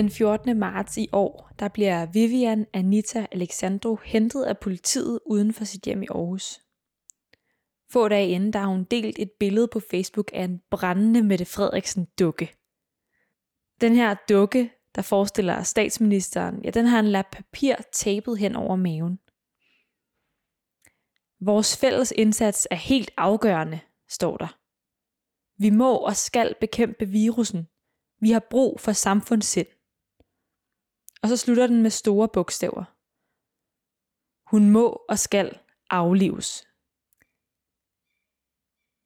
Den 14. marts i år, der bliver Vivian Anita Alexandro hentet af politiet uden for sit hjem i Aarhus. Få dage inden, der har hun delt et billede på Facebook af en brændende Mette Frederiksen dukke. Den her dukke, der forestiller statsministeren, ja, den har en lap papir tapet hen over maven. Vores fælles indsats er helt afgørende, står der. Vi må og skal bekæmpe virussen. Vi har brug for samfundssind. Og så slutter den med store bogstaver. Hun må og skal aflives.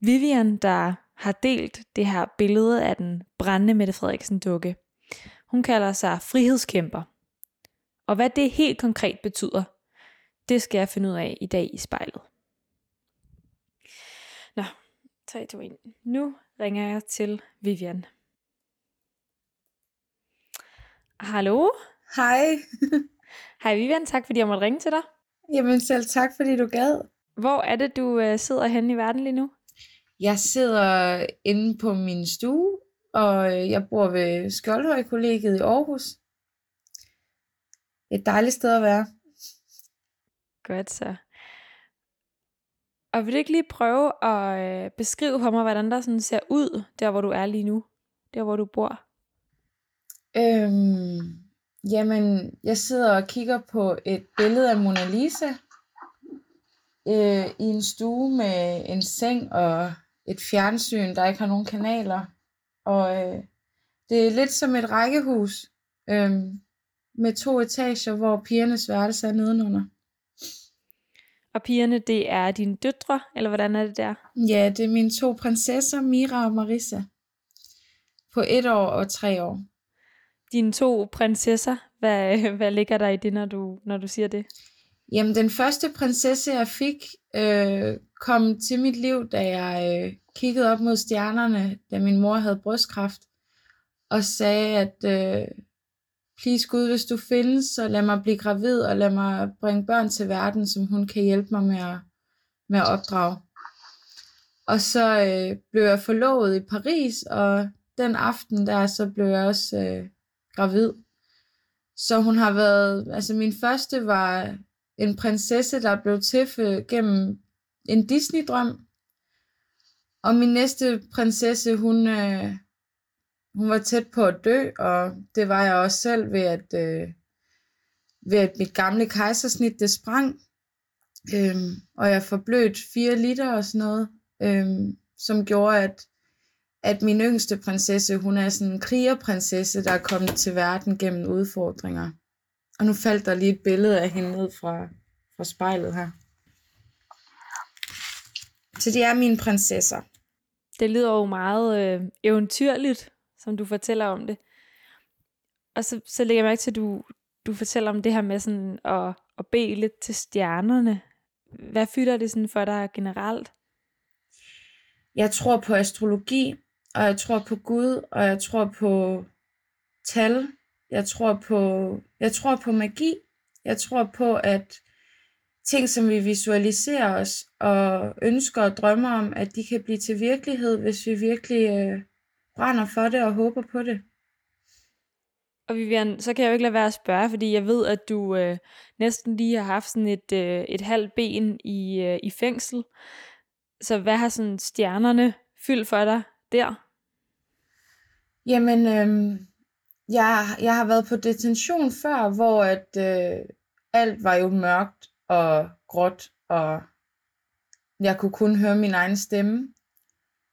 Vivian, der har delt det her billede af den brændende Mette Frederiksen dukke, hun kalder sig frihedskæmper. Og hvad det helt konkret betyder, det skal jeg finde ud af i dag i spejlet. Nå, 3, 2, 1. Nu ringer jeg til Vivian. Hallo? Hej. Hej Vivian, tak fordi jeg måtte ringe til dig. Jamen selv tak, fordi du gad. Hvor er det, du øh, sidder henne i verden lige nu? Jeg sidder inde på min stue, og øh, jeg bor ved Skjoldhøj kollegiet i Aarhus. Et dejligt sted at være. Godt så. Og vil du ikke lige prøve at øh, beskrive for mig, hvordan der sådan ser ud, der hvor du er lige nu? Der hvor du bor? Øhm, jamen, jeg sidder og kigger på et billede af Mona Lisa øh, i en stue med en seng og et fjernsyn, der ikke har nogen kanaler. Og øh, det er lidt som et rækkehus øh, med to etager, hvor pigernes værelse er nedenunder. Og pigerne, det er dine døtre, eller hvordan er det der? Ja, det er mine to prinsesser, Mira og Marissa. På et år og tre år. Dine to prinsesser, hvad, hvad ligger der i det, når du, når du siger det? Jamen, den første prinsesse, jeg fik, øh, kom til mit liv, da jeg øh, kiggede op mod stjernerne, da min mor havde brystkræft, og sagde, at øh, please Gud, hvis du findes, så lad mig blive gravid, og lad mig bringe børn til verden, som hun kan hjælpe mig med at, med at opdrage. Og så øh, blev jeg forlovet i Paris, og den aften der, så blev jeg også øh, gravid. Så hun har været, altså min første var en prinsesse, der blev til gennem en Disney-drøm. Og min næste prinsesse, hun, øh, hun var tæt på at dø, og det var jeg også selv ved, at, øh, ved at mit gamle kejsersnit, det sprang. Øhm, og jeg forblødt 4 liter og sådan noget, øhm, som gjorde, at, at min yngste prinsesse, hun er sådan en krigerprinsesse, der er kommet til verden gennem udfordringer. Og nu faldt der lige et billede af hende ned fra, fra spejlet her. Så de er mine prinsesser. Det lyder jo meget øh, eventyrligt, som du fortæller om det. Og så, så lægger jeg mærke til, at du, du fortæller om det her med sådan at, at bede lidt til stjernerne. Hvad fylder det sådan for dig generelt? Jeg tror på astrologi, og jeg tror på Gud, og jeg tror på tal. Jeg tror på, jeg tror på magi. Jeg tror på, at ting, som vi visualiserer os og ønsker og drømmer om, at de kan blive til virkelighed, hvis vi virkelig øh, brænder for det og håber på det. Og Vivian, så kan jeg jo ikke lade være at spørge, fordi jeg ved, at du øh, næsten lige har haft sådan et, øh, et halvt ben i, øh, i fængsel. Så hvad har sådan stjernerne fyldt for dig der? Jamen, øh, jeg, jeg har været på detention før, hvor at øh, alt var jo mørkt og gråt, og jeg kunne kun høre min egen stemme.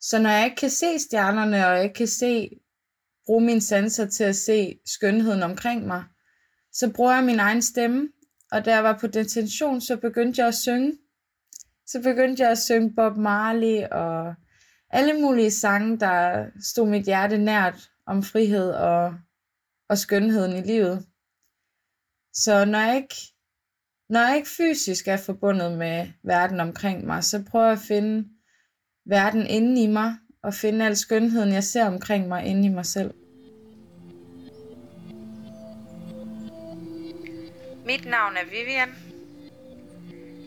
Så når jeg ikke kan se stjernerne, og jeg ikke kan se bruge mine sanser til at se skønheden omkring mig, så bruger jeg min egen stemme, og da jeg var på detention, så begyndte jeg at synge. Så begyndte jeg at synge Bob Marley og alle mulige sange, der stod mit hjerte nært om frihed og, og skønheden i livet. Så når jeg, ikke, når jeg ikke fysisk er forbundet med verden omkring mig, så prøver jeg at finde verden inde i mig, og finde al skønheden, jeg ser omkring mig inde i mig selv. Mit navn er Vivian.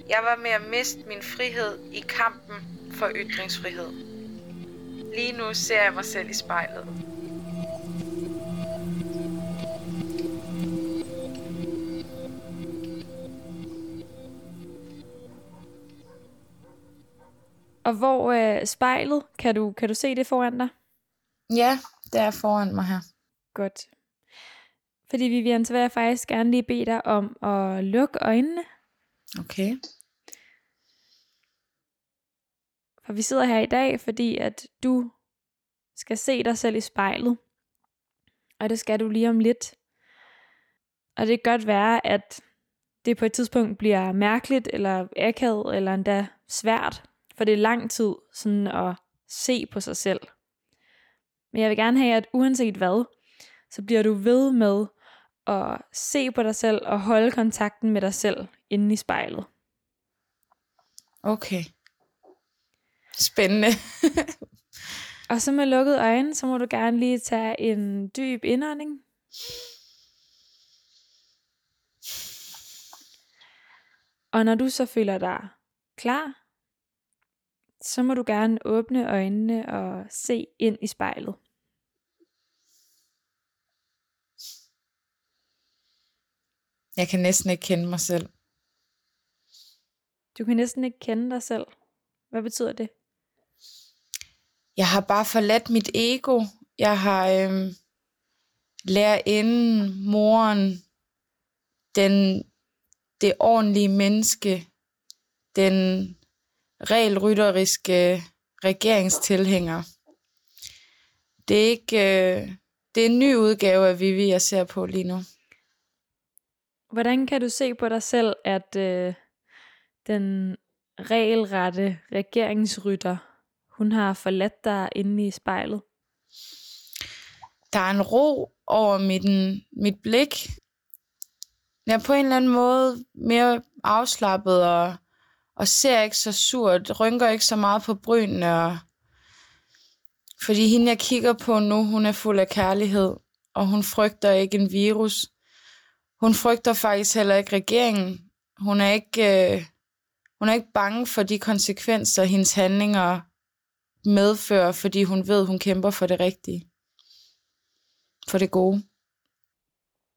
Jeg var med at miste min frihed i kampen for ytringsfrihed. Lige nu ser jeg mig selv i spejlet. Og hvor øh, spejlet, kan du, kan du se det foran dig? Ja, det er foran mig her. Godt. Fordi Vivian, så vil jeg faktisk gerne lige bede dig om at lukke øjnene. Okay. For vi sidder her i dag, fordi at du skal se dig selv i spejlet. Og det skal du lige om lidt. Og det kan godt være, at det på et tidspunkt bliver mærkeligt, eller akavet, eller endda svært. For det er lang tid sådan at se på sig selv. Men jeg vil gerne have, at uanset hvad, så bliver du ved med at se på dig selv og holde kontakten med dig selv inde i spejlet. Okay. Spændende. og så med lukkede øjne, så må du gerne lige tage en dyb indånding. Og når du så føler dig klar, så må du gerne åbne øjnene og se ind i spejlet. Jeg kan næsten ikke kende mig selv. Du kan næsten ikke kende dig selv. Hvad betyder det? Jeg har bare forladt mit ego. Jeg har øhm, lært inden moren, den, det ordentlige menneske, den regelrytteriske regeringstilhænger. Det er ikke... Øh, det er en ny udgave af Vivi, jeg ser på lige nu. Hvordan kan du se på dig selv, at øh, den regelrette regeringsrytter, hun har forladt dig inde i spejlet? Der er en ro over mit, mit blik. Jeg er på en eller anden måde mere afslappet og, og ser ikke så surt, rynker ikke så meget på brynene. Og, fordi hende, jeg kigger på nu, hun er fuld af kærlighed, og hun frygter ikke en virus. Hun frygter faktisk heller ikke regeringen. Hun er ikke, øh, hun er ikke bange for de konsekvenser, hendes handlinger medfører, fordi hun ved, hun kæmper for det rigtige. For det gode.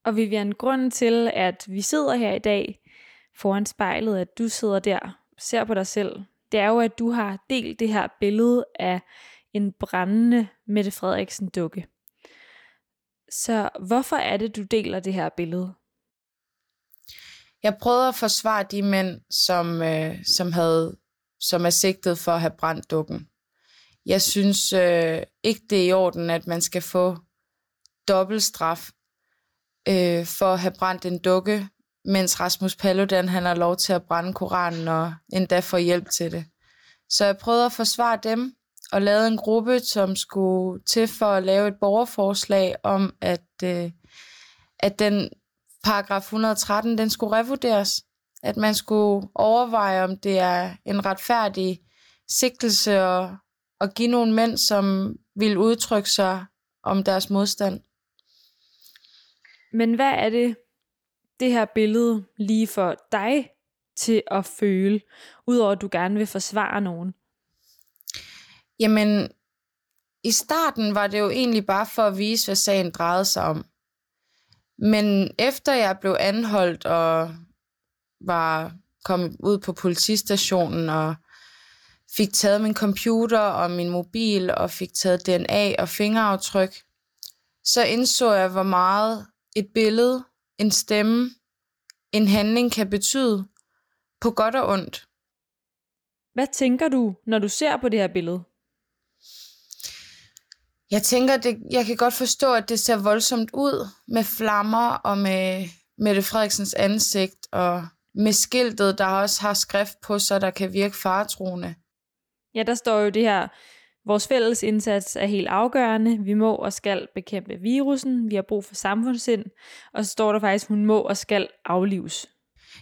Og Vivian, grunden til, at vi sidder her i dag foran spejlet, at du sidder der, ser på dig selv, det er jo, at du har delt det her billede af en brændende Mette Frederiksen dukke. Så hvorfor er det, du deler det her billede? Jeg prøvede at forsvare de mænd, som, øh, som, havde, som er sigtet for at have brændt dukken. Jeg synes øh, ikke, det er i orden, at man skal få dobbelt straf øh, for at have brændt en dukke, mens Rasmus Paludan han har lov til at brænde Koranen og endda få hjælp til det. Så jeg prøvede at forsvare dem og lavede en gruppe, som skulle til for at lave et borgerforslag om, at, øh, at den paragraf 113, den skulle revurderes. At man skulle overveje, om det er en retfærdig sigtelse og at give nogle mænd, som vil udtrykke sig om deres modstand. Men hvad er det, det her billede lige for dig til at føle, udover at du gerne vil forsvare nogen? Jamen, i starten var det jo egentlig bare for at vise, hvad sagen drejede sig om. Men efter jeg blev anholdt og var kommet ud på politistationen og fik taget min computer og min mobil og fik taget DNA og fingeraftryk, så indså jeg, hvor meget et billede, en stemme, en handling kan betyde på godt og ondt. Hvad tænker du, når du ser på det her billede? Jeg tænker, det, jeg kan godt forstå, at det ser voldsomt ud med flammer og med Mette Frederiksens ansigt og med skiltet, der også har skrift på sig, der kan virke faretroende. Ja, der står jo det her, vores fælles indsats er helt afgørende. Vi må og skal bekæmpe virussen. Vi har brug for samfundssind. Og så står der faktisk, hun må og skal aflives.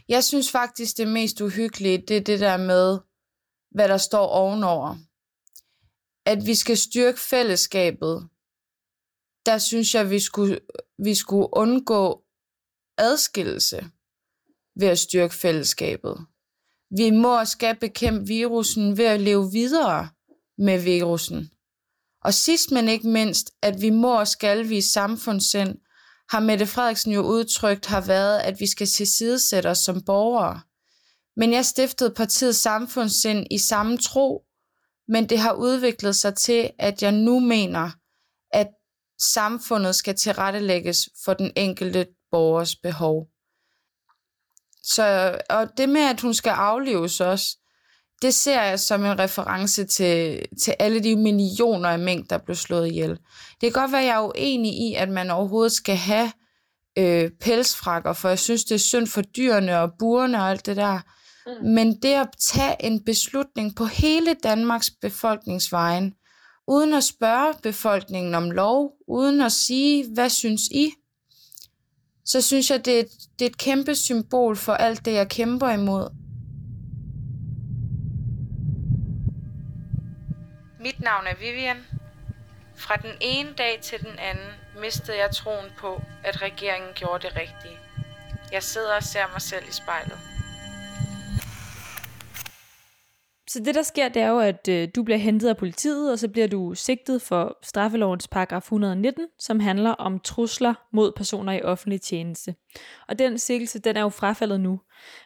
Jeg synes faktisk, det mest uhyggelige, det er det der med, hvad der står ovenover. At vi skal styrke fællesskabet. Der synes jeg, vi skulle, vi skulle undgå adskillelse ved at styrke fællesskabet. Vi må og skal bekæmpe virusen ved at leve videre med virusen. Og sidst men ikke mindst, at vi må og skal vise samfundssind, har Mette Frederiksen jo udtrykt har været, at vi skal tilsidesætte os som borgere. Men jeg stiftede partiet samfundssind i samme tro, men det har udviklet sig til, at jeg nu mener, at samfundet skal tilrettelægges for den enkelte borgers behov. Så, og det med, at hun skal afleves også, det ser jeg som en reference til, til alle de millioner af mængder, der blev slået ihjel. Det kan godt være, at jeg er uenig i, at man overhovedet skal have øh, pelsfrakker, for jeg synes, det er synd for dyrene og burene og alt det der. Mm. Men det at tage en beslutning på hele Danmarks befolkningsvejen, uden at spørge befolkningen om lov, uden at sige, hvad synes I, så synes jeg, det er, et, det er et kæmpe symbol for alt det, jeg kæmper imod. Mit navn er Vivian. Fra den ene dag til den anden mistede jeg troen på, at regeringen gjorde det rigtige. Jeg sidder og ser mig selv i spejlet. Så det, der sker, det er jo, at øh, du bliver hentet af politiet, og så bliver du sigtet for straffelovens paragraf 119, som handler om trusler mod personer i offentlig tjeneste. Og den sigtelse, den er jo frafaldet nu.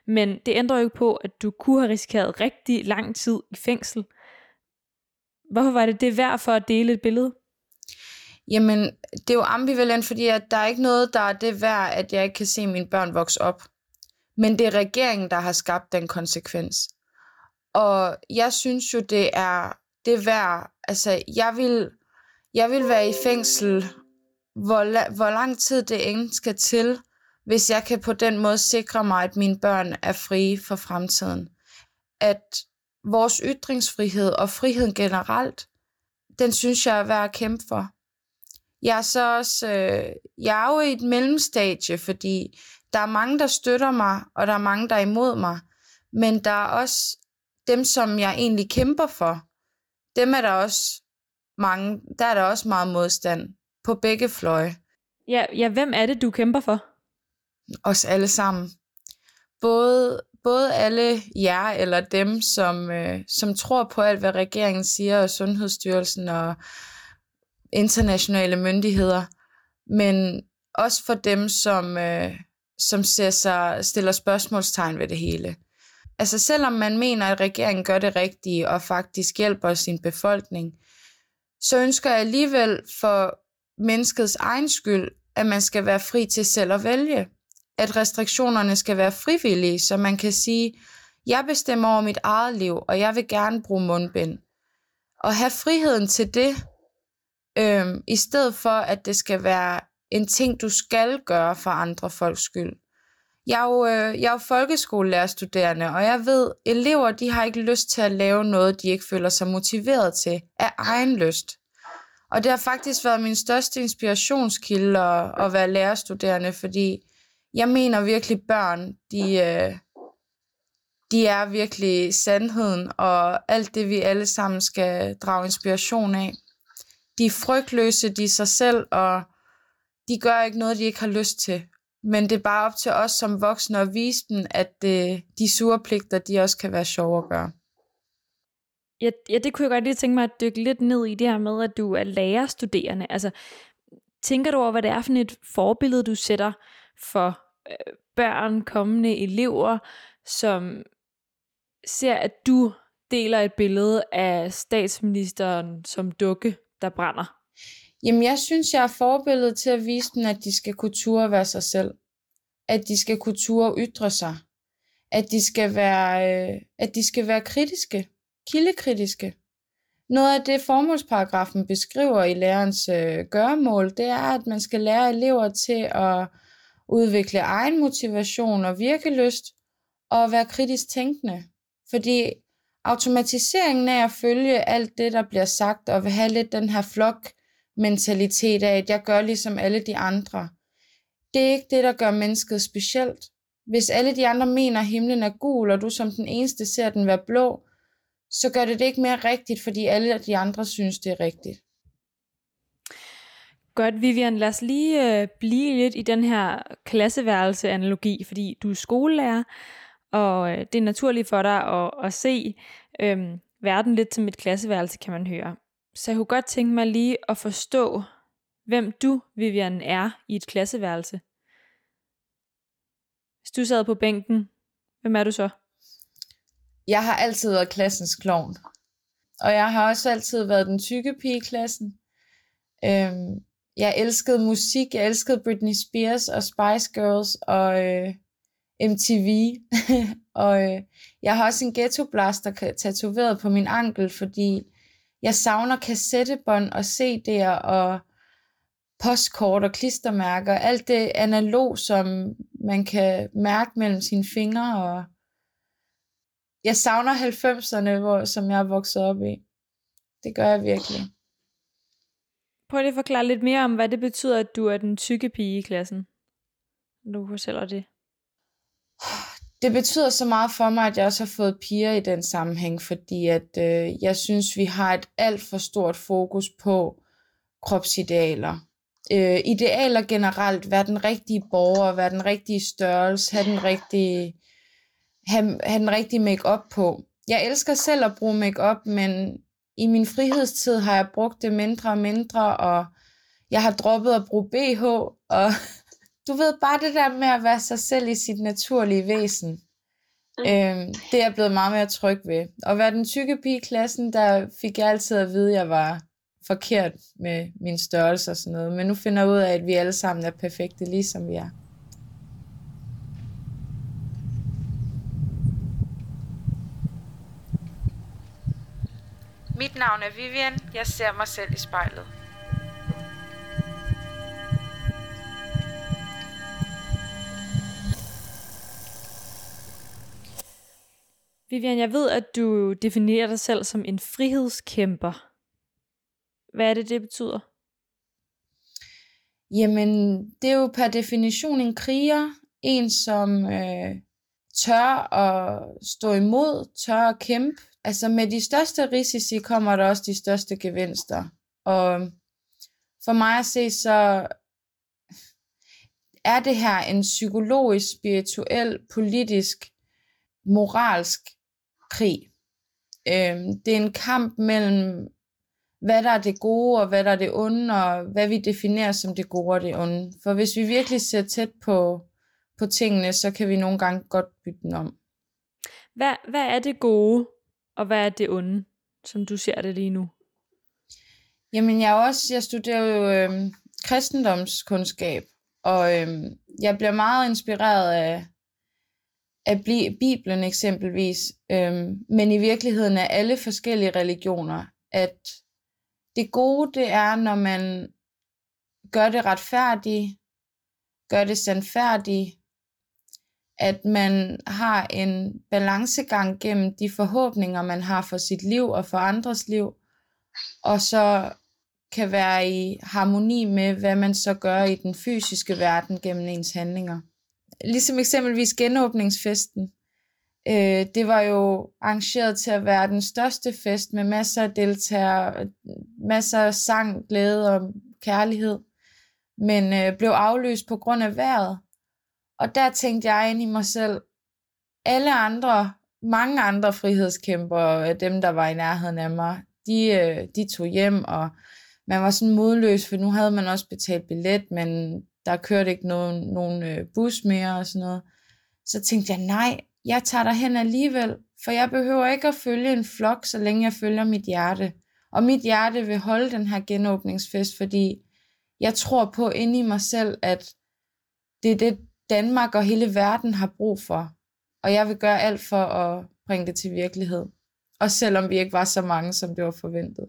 Men det ændrer jo ikke på, at du kunne have risikeret rigtig lang tid i fængsel. Hvorfor var det det værd for at dele et billede? Jamen, det er jo ambivalent, fordi at der er ikke noget, der er det værd, at jeg ikke kan se mine børn vokse op. Men det er regeringen, der har skabt den konsekvens. Og jeg synes jo, det er det værd. Altså, jeg vil, jeg vil være i fængsel, hvor, hvor lang tid det end skal til, hvis jeg kan på den måde sikre mig, at mine børn er frie for fremtiden. At vores ytringsfrihed og friheden generelt, den synes jeg er værd at kæmpe for. Jeg er så også, øh, jeg er jo i et mellemstadie, fordi der er mange, der støtter mig, og der er mange, der er imod mig. Men der er også dem, som jeg egentlig kæmper for, dem er der også mange, der er der også meget modstand på begge fløje. Ja, ja, hvem er det, du kæmper for? Os alle sammen. Både, både alle jer eller dem, som, øh, som tror på alt, hvad regeringen siger, og Sundhedsstyrelsen og internationale myndigheder, men også for dem, som, øh, som ser sig, stiller spørgsmålstegn ved det hele. Altså selvom man mener, at regeringen gør det rigtige og faktisk hjælper sin befolkning, så ønsker jeg alligevel for menneskets egen skyld, at man skal være fri til selv at vælge. At restriktionerne skal være frivillige, så man kan sige, jeg bestemmer over mit eget liv, og jeg vil gerne bruge mundbind. Og have friheden til det, øhm, i stedet for at det skal være en ting, du skal gøre for andre folks skyld. Jeg er jo, øh, jeg er jo folkeskolelærerstuderende, og jeg ved, elever de har ikke lyst til at lave noget, de ikke føler sig motiveret til af egen lyst. Og det har faktisk været min største inspirationskilde at, at være lærerstuderende, fordi jeg mener virkelig, børn, de, øh, de er virkelig sandheden, og alt det, vi alle sammen skal drage inspiration af. De er frygtløse, de er sig selv, og de gør ikke noget, de ikke har lyst til. Men det er bare op til os som voksne at vise dem, at øh, de sure pligter, de også kan være sjove at gøre. Ja, ja, det kunne jeg godt lige tænke mig at dykke lidt ned i det her med, at du er lærerstuderende. Altså, tænker du over, hvad det er for et forbillede, du sætter for øh, børn, kommende elever, som ser, at du deler et billede af statsministeren som dukke, der brænder? Jamen, jeg synes, jeg er forbilledet til at vise dem, at de skal kunne ture være sig selv. At de skal kunne ture ytre sig. At de skal være, øh, at de skal være kritiske. Kildekritiske. noget af det formålsparagrafen beskriver i lærerens øh, gøremål, det er, at man skal lære elever til at udvikle egen motivation og virkelyst, og være kritisk tænkende. Fordi automatiseringen af at følge alt det, der bliver sagt, og have lidt den her flok mentalitet af, at jeg gør ligesom alle de andre, det er ikke det, der gør mennesket specielt. Hvis alle de andre mener, at himlen er gul, og du som den eneste ser den være blå, så gør det det ikke mere rigtigt, fordi alle de andre synes, det er rigtigt. Godt, Vivian. Lad os lige øh, blive lidt i den her klasseværelse-analogi, fordi du er skolelærer, og øh, det er naturligt for dig at, at se øh, verden lidt som et klasseværelse, kan man høre. Så jeg kunne godt tænke mig lige at forstå, hvem du, Vivian, er i et klasseværelse. Hvis du sad på bænken, hvem er du så? Jeg har altid været klassens klovn. Og jeg har også altid været den tykke pige i klassen. Øhm, jeg elskede musik. Jeg elskede Britney Spears og Spice Girls og øh, MTV. og øh, jeg har også en ghetto blaster tatoveret på min ankel, fordi jeg savner kassettebånd og CD'er og postkort og klistermærker. Alt det analog, som man kan mærke mellem sine fingre og jeg savner 90'erne, hvor, som jeg er vokset op i. Det gør jeg virkelig. Prøv lige at forklare lidt mere om, hvad det betyder, at du er den tykke pige i klassen. Du fortæller det. Det betyder så meget for mig, at jeg også har fået piger i den sammenhæng, fordi at øh, jeg synes, vi har et alt for stort fokus på kropsidealer. Øh, idealer generelt, være den rigtige borger, være den rigtige størrelse, have den rigtige have, have den rigtige make-up på. Jeg elsker selv at bruge make-up, men i min frihedstid har jeg brugt det mindre og mindre, og jeg har droppet at bruge BH, og du ved bare det der med at være sig selv i sit naturlige væsen. Mm. Øhm, det er jeg blevet meget mere tryg ved. At være den tykke pige i klassen, der fik jeg altid at vide, at jeg var forkert med min størrelse og sådan noget. Men nu finder jeg ud af, at vi alle sammen er perfekte, ligesom vi er. Mit navn er Vivian. Jeg ser mig selv i spejlet. Vivian, jeg ved, at du definerer dig selv som en frihedskæmper. Hvad er det, det betyder? Jamen, det er jo per definition en kriger. En, som øh, tør at stå imod, tør at kæmpe, altså med de største risici kommer der også de største gevinster. Og for mig at se, så er det her en psykologisk, spirituel, politisk, moralsk krig. Øhm, det er en kamp mellem, hvad der er det gode og hvad der er det onde, og hvad vi definerer som det gode og det onde. For hvis vi virkelig ser tæt på, på tingene, så kan vi nogle gange godt bytte den om. Hvad, hvad er det gode? Og hvad er det onde, som du ser det lige nu? Jamen, jeg, også, jeg studerer jo øh, kristendomskundskab, og øh, jeg bliver meget inspireret af, af Bibelen eksempelvis, øhm, men i virkeligheden er alle forskellige religioner, at det gode, det er, når man gør det retfærdigt, gør det sandfærdigt, at man har en balancegang gennem de forhåbninger, man har for sit liv og for andres liv, og så kan være i harmoni med, hvad man så gør i den fysiske verden gennem ens handlinger. Ligesom eksempelvis genåbningsfesten. Øh, det var jo arrangeret til at være den største fest med masser af deltagere, masser af sang, glæde og kærlighed, men øh, blev aflyst på grund af vejret. Og der tænkte jeg ind i mig selv, alle andre, mange andre frihedskæmper, øh, dem der var i nærheden af mig, de, øh, de tog hjem, og man var sådan modløs, for nu havde man også betalt billet, men der kørte ikke nogen, nogen øh, bus mere og sådan noget. Så tænkte jeg, nej, jeg tager dig hen alligevel, for jeg behøver ikke at følge en flok, så længe jeg følger mit hjerte. Og mit hjerte vil holde den her genåbningsfest, fordi jeg tror på inde i mig selv, at det er det, Danmark og hele verden har brug for. Og jeg vil gøre alt for at bringe det til virkelighed. Og selvom vi ikke var så mange, som det var forventet.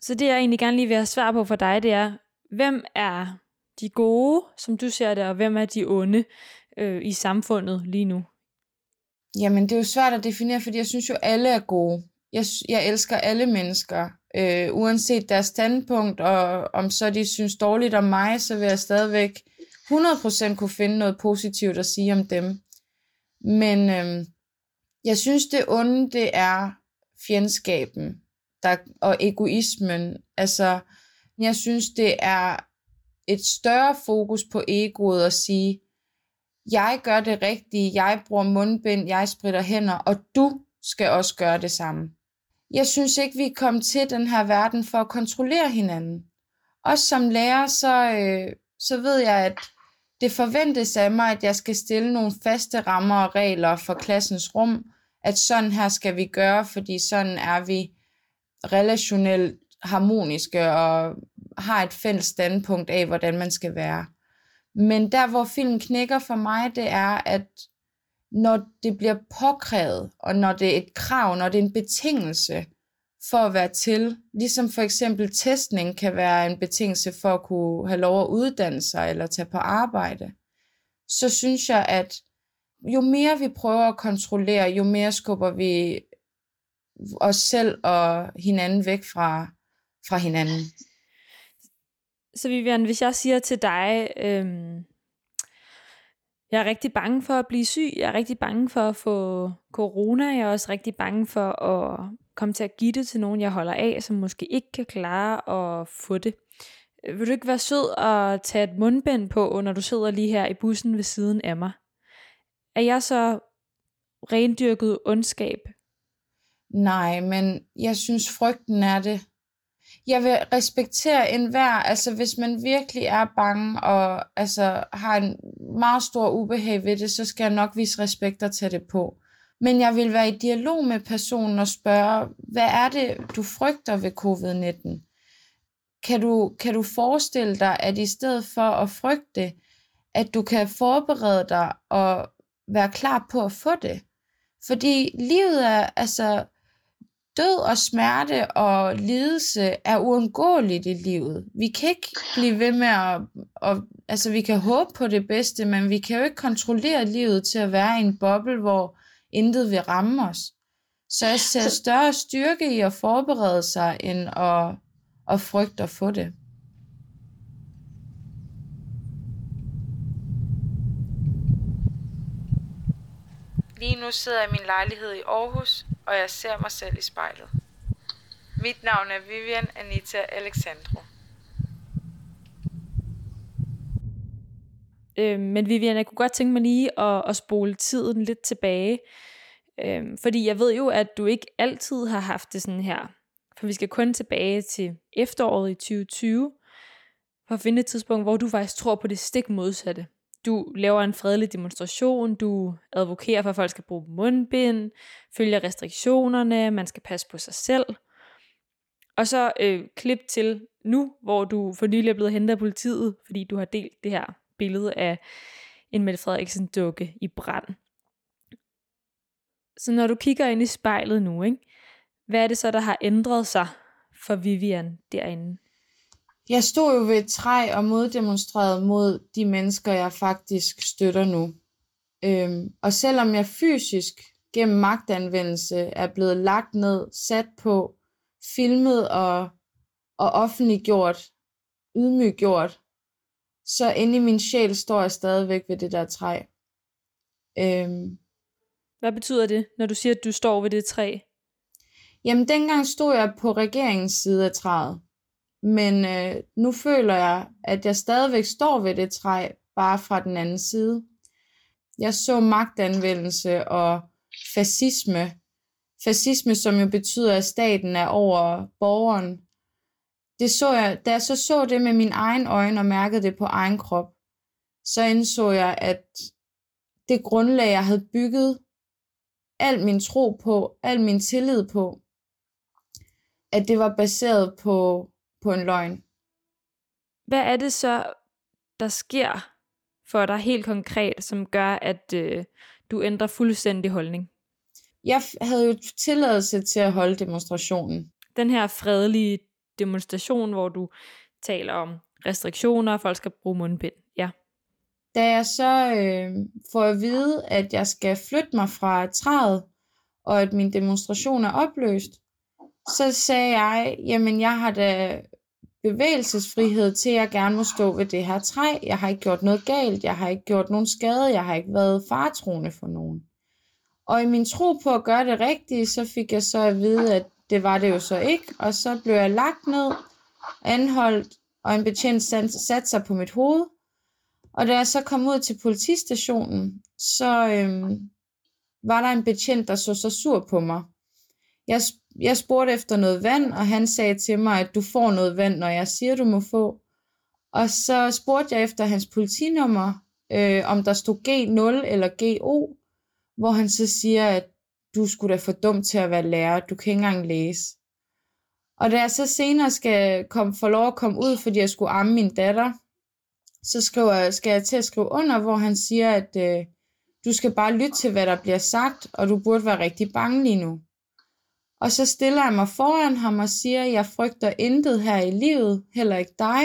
Så det, jeg egentlig gerne lige vil have svar på for dig, det er, hvem er de gode, som du ser det, og hvem er de onde øh, i samfundet lige nu? Jamen, det er jo svært at definere, fordi jeg synes jo, alle er gode. Jeg, jeg elsker alle mennesker, øh, uanset deres standpunkt, og om så de synes dårligt om mig, så vil jeg stadigvæk 100% kunne finde noget positivt at sige om dem. Men øh, jeg synes, det onde, det er fjendskaben der, og egoismen. Altså, jeg synes, det er et større fokus på egoet at sige, jeg gør det rigtige, jeg bruger mundbind, jeg spritter hænder, og du skal også gøre det samme. Jeg synes ikke, vi er kommet til den her verden for at kontrollere hinanden. Også som lærer, så, øh, så ved jeg, at det forventes af mig, at jeg skal stille nogle faste rammer og regler for klassens rum, at sådan her skal vi gøre, fordi sådan er vi relationelt harmoniske og har et fælles standpunkt af, hvordan man skal være. Men der, hvor filmen knækker for mig, det er, at når det bliver påkrævet, og når det er et krav, når det er en betingelse for at være til, ligesom for eksempel testning kan være en betingelse for at kunne have lov at uddanne sig eller tage på arbejde, så synes jeg, at jo mere vi prøver at kontrollere, jo mere skubber vi os selv og hinanden væk fra, fra hinanden. Så Vivian, hvis jeg siger til dig, øhm, jeg er rigtig bange for at blive syg, jeg er rigtig bange for at få corona, jeg er også rigtig bange for at komme til at give det til nogen, jeg holder af, som måske ikke kan klare at få det. Vil du ikke være sød og tage et mundbind på, når du sidder lige her i bussen ved siden af mig? Er jeg så rendyrket ondskab? Nej, men jeg synes frygten er det jeg vil respektere enhver, altså hvis man virkelig er bange og altså, har en meget stor ubehag ved det, så skal jeg nok vise respekt og tage det på. Men jeg vil være i dialog med personen og spørge, hvad er det, du frygter ved covid-19? Kan du, kan du forestille dig, at i stedet for at frygte, at du kan forberede dig og være klar på at få det? Fordi livet er, altså, død og smerte og lidelse er uundgåeligt i livet. Vi kan ikke blive ved med at, at... Altså, vi kan håbe på det bedste, men vi kan jo ikke kontrollere livet til at være i en boble, hvor intet vil ramme os. Så jeg ser større styrke i at forberede sig, end at, at frygte at få det. Lige nu sidder jeg i min lejlighed i Aarhus, og jeg ser mig selv i spejlet. Mit navn er Vivian Anita Alexandro. Øh, men Vivian, jeg kunne godt tænke mig lige at, at spole tiden lidt tilbage. Øh, fordi jeg ved jo, at du ikke altid har haft det sådan her. For vi skal kun tilbage til efteråret i 2020, for at finde et tidspunkt, hvor du faktisk tror på det stik modsatte. Du laver en fredelig demonstration, du advokerer for, at folk skal bruge mundbind, følger restriktionerne, man skal passe på sig selv. Og så øh, klip til nu, hvor du for nylig er blevet hentet af politiet, fordi du har delt det her billede af en Mette Frederiksen dukke i brand. Så når du kigger ind i spejlet nu, ikke, hvad er det så, der har ændret sig for Vivian derinde? Jeg stod jo ved et træ og moddemonstrerede mod de mennesker, jeg faktisk støtter nu. Øhm, og selvom jeg fysisk gennem magtanvendelse er blevet lagt ned, sat på, filmet og, og offentliggjort, ydmyggjort, så inde i min sjæl står jeg stadigvæk ved det der træ. Øhm, Hvad betyder det, når du siger, at du står ved det træ? Jamen, dengang stod jeg på regeringens side af træet. Men øh, nu føler jeg, at jeg stadigvæk står ved det træ, bare fra den anden side. Jeg så magtanvendelse og fascisme. Fascisme, som jo betyder, at staten er over borgeren. Det så jeg, da jeg så så det med min egen øjne og mærkede det på egen krop, så indså jeg, at det grundlag, jeg havde bygget al min tro på, al min tillid på, at det var baseret på på en løgn. Hvad er det så, der sker for dig helt konkret, som gør, at øh, du ændrer fuldstændig holdning? jeg havde jo tilladelse til at holde demonstrationen. Den her fredelige demonstration, hvor du taler om restriktioner, og folk skal bruge mundbind. Ja. Da jeg så øh, får at vide, at jeg skal flytte mig fra træet, og at min demonstration er opløst, så sagde jeg, jamen jeg har da bevægelsesfrihed til, at jeg gerne må stå ved det her træ. Jeg har ikke gjort noget galt, jeg har ikke gjort nogen skade, jeg har ikke været fartroende for nogen. Og i min tro på at gøre det rigtige, så fik jeg så at vide, at det var det jo så ikke, og så blev jeg lagt ned, anholdt, og en betjent satte sig på mit hoved. Og da jeg så kom ud til politistationen, så øhm, var der en betjent, der så så sur på mig. Jeg, jeg spurgte efter noget vand, og han sagde til mig, at du får noget vand, når jeg siger, du må få. Og så spurgte jeg efter hans politinummer, øh, om der stod G0 eller GO, hvor han så siger, at du skulle da for dum til at være lærer, du kan ikke engang læse. Og da jeg så senere skal komme, få lov at komme ud, fordi jeg skulle amme min datter, så skriver, skal jeg til at skrive under, hvor han siger, at øh, du skal bare lytte til, hvad der bliver sagt, og du burde være rigtig bange lige nu. Og så stiller jeg mig foran ham og siger, jeg frygter intet her i livet, heller ikke dig.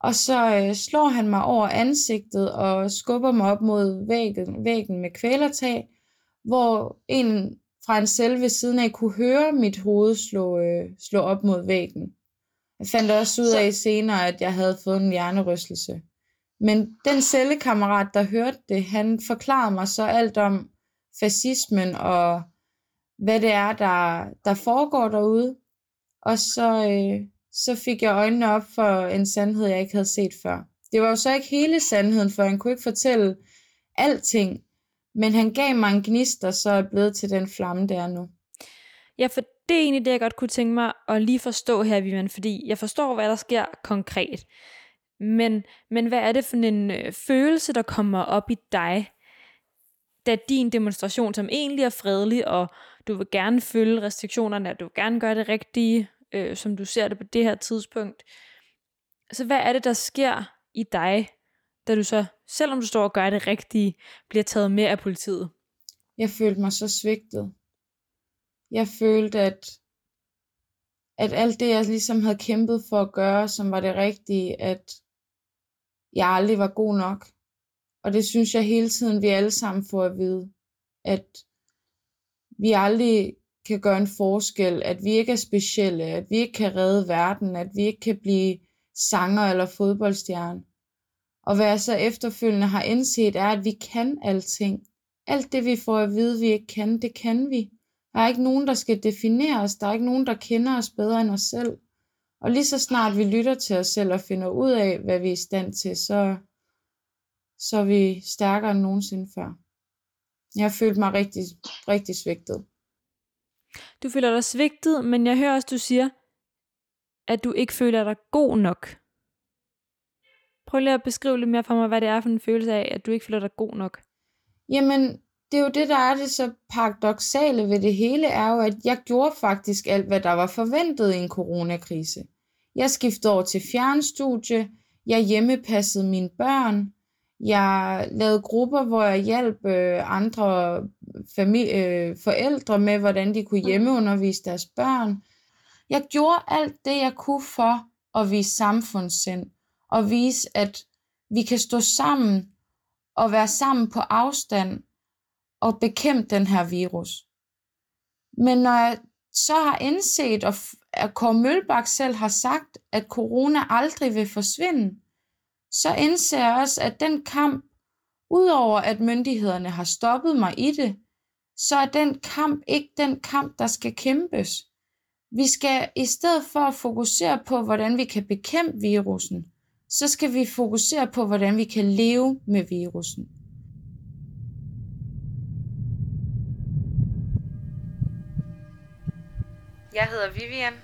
Og så øh, slår han mig over ansigtet og skubber mig op mod væggen, væggen med kvælertag, hvor en fra en celle ved siden af kunne høre mit hoved slå, øh, slå op mod væggen. Jeg fandt også ud af senere, at jeg havde fået en hjernerystelse. Men den cellekammerat, der hørte det, han forklarede mig så alt om fascismen og hvad det er, der, der foregår derude. Og så, øh, så fik jeg øjnene op for en sandhed, jeg ikke havde set før. Det var jo så ikke hele sandheden, for han kunne ikke fortælle alting. Men han gav mig en gnist, og så er blevet til den flamme, der er nu. Ja, for det er egentlig det, jeg godt kunne tænke mig at lige forstå her, Vivian, fordi jeg forstår, hvad der sker konkret. Men, men hvad er det for en øh, følelse, der kommer op i dig, da din demonstration, som egentlig er fredelig, og du vil gerne følge restriktionerne, og du vil gerne gøre det rigtige, øh, som du ser det på det her tidspunkt. Så hvad er det, der sker i dig, da du så, selvom du står og gør det rigtige, bliver taget med af politiet? Jeg følte mig så svigtet. Jeg følte, at, at alt det, jeg ligesom havde kæmpet for at gøre, som var det rigtige, at jeg aldrig var god nok. Og det synes jeg hele tiden, vi alle sammen får at vide, at vi aldrig kan gøre en forskel, at vi ikke er specielle, at vi ikke kan redde verden, at vi ikke kan blive sanger eller fodboldstjerne. Og hvad jeg så efterfølgende har indset, er, at vi kan alting. Alt det, vi får at vide, vi ikke kan, det kan vi. Der er ikke nogen, der skal definere os. Der er ikke nogen, der kender os bedre end os selv. Og lige så snart vi lytter til os selv og finder ud af, hvad vi er i stand til, så, så er vi stærkere end nogensinde før. Jeg har følt mig rigtig, rigtig svigtet. Du føler dig svigtet, men jeg hører også, du siger, at du ikke føler dig god nok. Prøv lige at beskrive lidt mere for mig, hvad det er for en følelse af, at du ikke føler dig god nok. Jamen, det er jo det, der er det så paradoxale ved det hele, er jo, at jeg gjorde faktisk alt, hvad der var forventet i en coronakrise. Jeg skiftede over til fjernstudie, jeg hjemmepassede mine børn, jeg lavede grupper, hvor jeg hjalp øh, andre familie, øh, forældre med, hvordan de kunne hjemmeundervise deres børn. Jeg gjorde alt det, jeg kunne for at vise samfundssind, og vise, at vi kan stå sammen og være sammen på afstand og bekæmpe den her virus. Men når jeg så har indset, og at Kåre Mølbak selv har sagt, at corona aldrig vil forsvinde, så indser jeg også, at den kamp, udover at myndighederne har stoppet mig i det, så er den kamp ikke den kamp, der skal kæmpes. Vi skal i stedet for at fokusere på, hvordan vi kan bekæmpe virusen, så skal vi fokusere på, hvordan vi kan leve med virusen. Jeg hedder Vivian.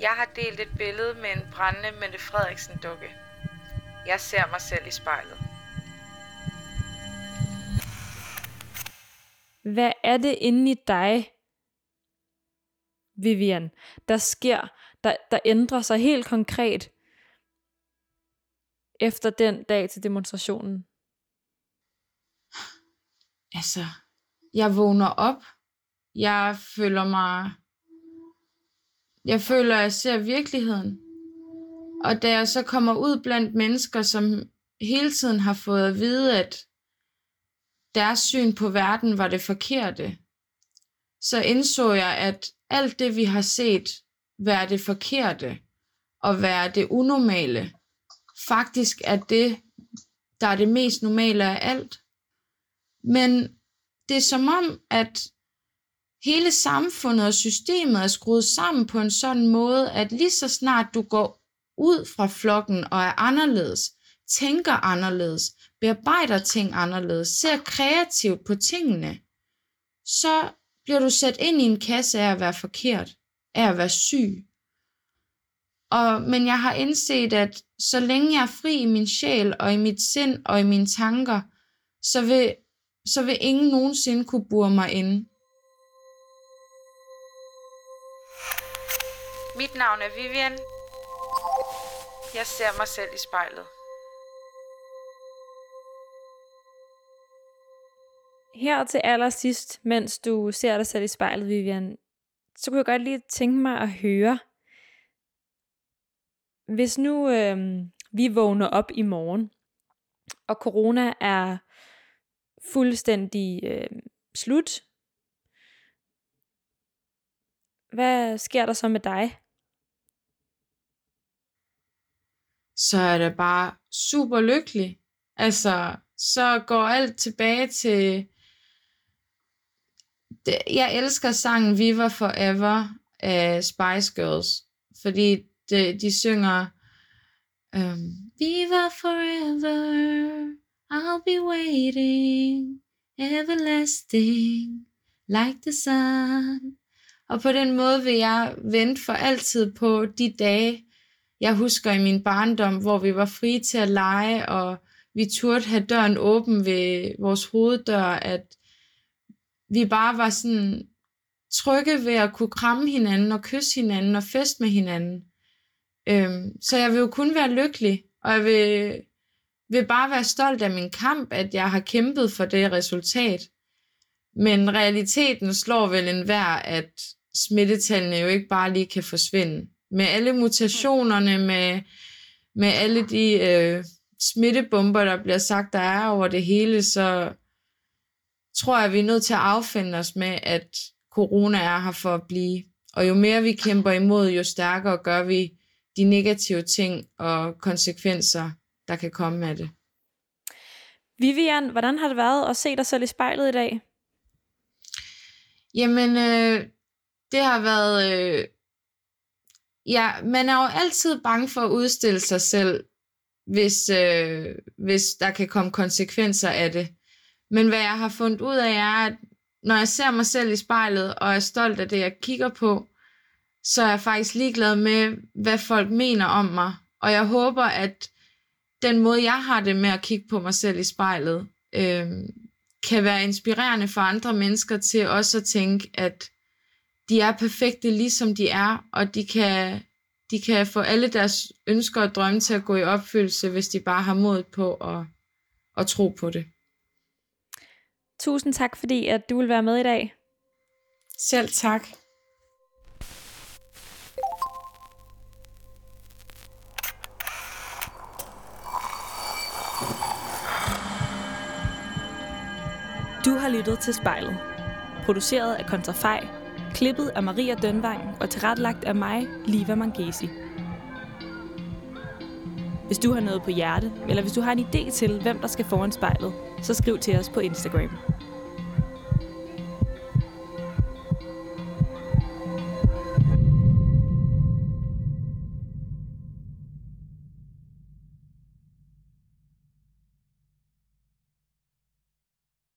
Jeg har delt et billede med en brændende Mette Frederiksen dukke. Jeg ser mig selv i spejlet. Hvad er det inde i dig, Vivian, der sker, der, der ændrer sig helt konkret efter den dag til demonstrationen? Altså, jeg vågner op. Jeg føler mig... Jeg føler, at jeg ser virkeligheden. Og da jeg så kommer ud blandt mennesker, som hele tiden har fået at vide, at deres syn på verden var det forkerte, så indså jeg, at alt det, vi har set være det forkerte og være det unormale, faktisk er det, der er det mest normale af alt. Men det er som om, at hele samfundet og systemet er skruet sammen på en sådan måde, at lige så snart du går ud fra flokken og er anderledes, tænker anderledes, bearbejder ting anderledes, ser kreativt på tingene, så bliver du sat ind i en kasse af at være forkert, af at være syg. Og, men jeg har indset, at så længe jeg er fri i min sjæl og i mit sind og i mine tanker, så vil, så vil ingen nogensinde kunne bure mig ind. Mit navn er Vivian. Jeg ser mig selv i spejlet. Her til allersidst, mens du ser dig selv i spejlet, Vivian, så kunne jeg godt lige tænke mig at høre, hvis nu øh, vi vågner op i morgen, og corona er fuldstændig øh, slut, hvad sker der så med dig? Så er det bare super lykkelig. Altså, så går alt tilbage til jeg elsker sangen Viva Forever af Spice Girls, fordi de, de synger øhm, um, Viva forever, I'll be waiting, everlasting, like the sun. Og på den måde vil jeg vente for altid på de dage, jeg husker i min barndom, hvor vi var frie til at lege, og vi turde have døren åben ved vores hoveddør, at vi bare var sådan trygge ved at kunne kramme hinanden og kysse hinanden og feste med hinanden. Øhm, så jeg vil jo kun være lykkelig, og jeg vil, vil bare være stolt af min kamp, at jeg har kæmpet for det resultat. Men realiteten slår vel enhver, at smittetallene jo ikke bare lige kan forsvinde. Med alle mutationerne, med, med alle de øh, smittebomber, der bliver sagt, der er over det hele, så tror jeg, vi er nødt til at affinde os med, at corona er her for at blive. Og jo mere vi kæmper imod, jo stærkere gør vi de negative ting og konsekvenser, der kan komme af det. Vivian, hvordan har det været at se dig selv i spejlet i dag? Jamen, øh, det har været... Øh, ja, man er jo altid bange for at udstille sig selv, hvis, øh, hvis der kan komme konsekvenser af det. Men hvad jeg har fundet ud af er, at når jeg ser mig selv i spejlet og er stolt af det, jeg kigger på, så er jeg faktisk ligeglad med, hvad folk mener om mig. Og jeg håber, at den måde, jeg har det med at kigge på mig selv i spejlet, øh, kan være inspirerende for andre mennesker til også at tænke, at de er perfekte, ligesom de er, og de kan, de kan få alle deres ønsker og drømme til at gå i opfyldelse, hvis de bare har mod på at, at tro på det. Tusind tak, fordi at du vil være med i dag. Selv tak. Du har lyttet til spejlet. Produceret af Kontrafej, klippet af Maria Dønvang og tilrettelagt af mig, Liva Mangesi. Hvis du har noget på hjerte, eller hvis du har en idé til, hvem der skal foran spejlet, så skriv til os på Instagram.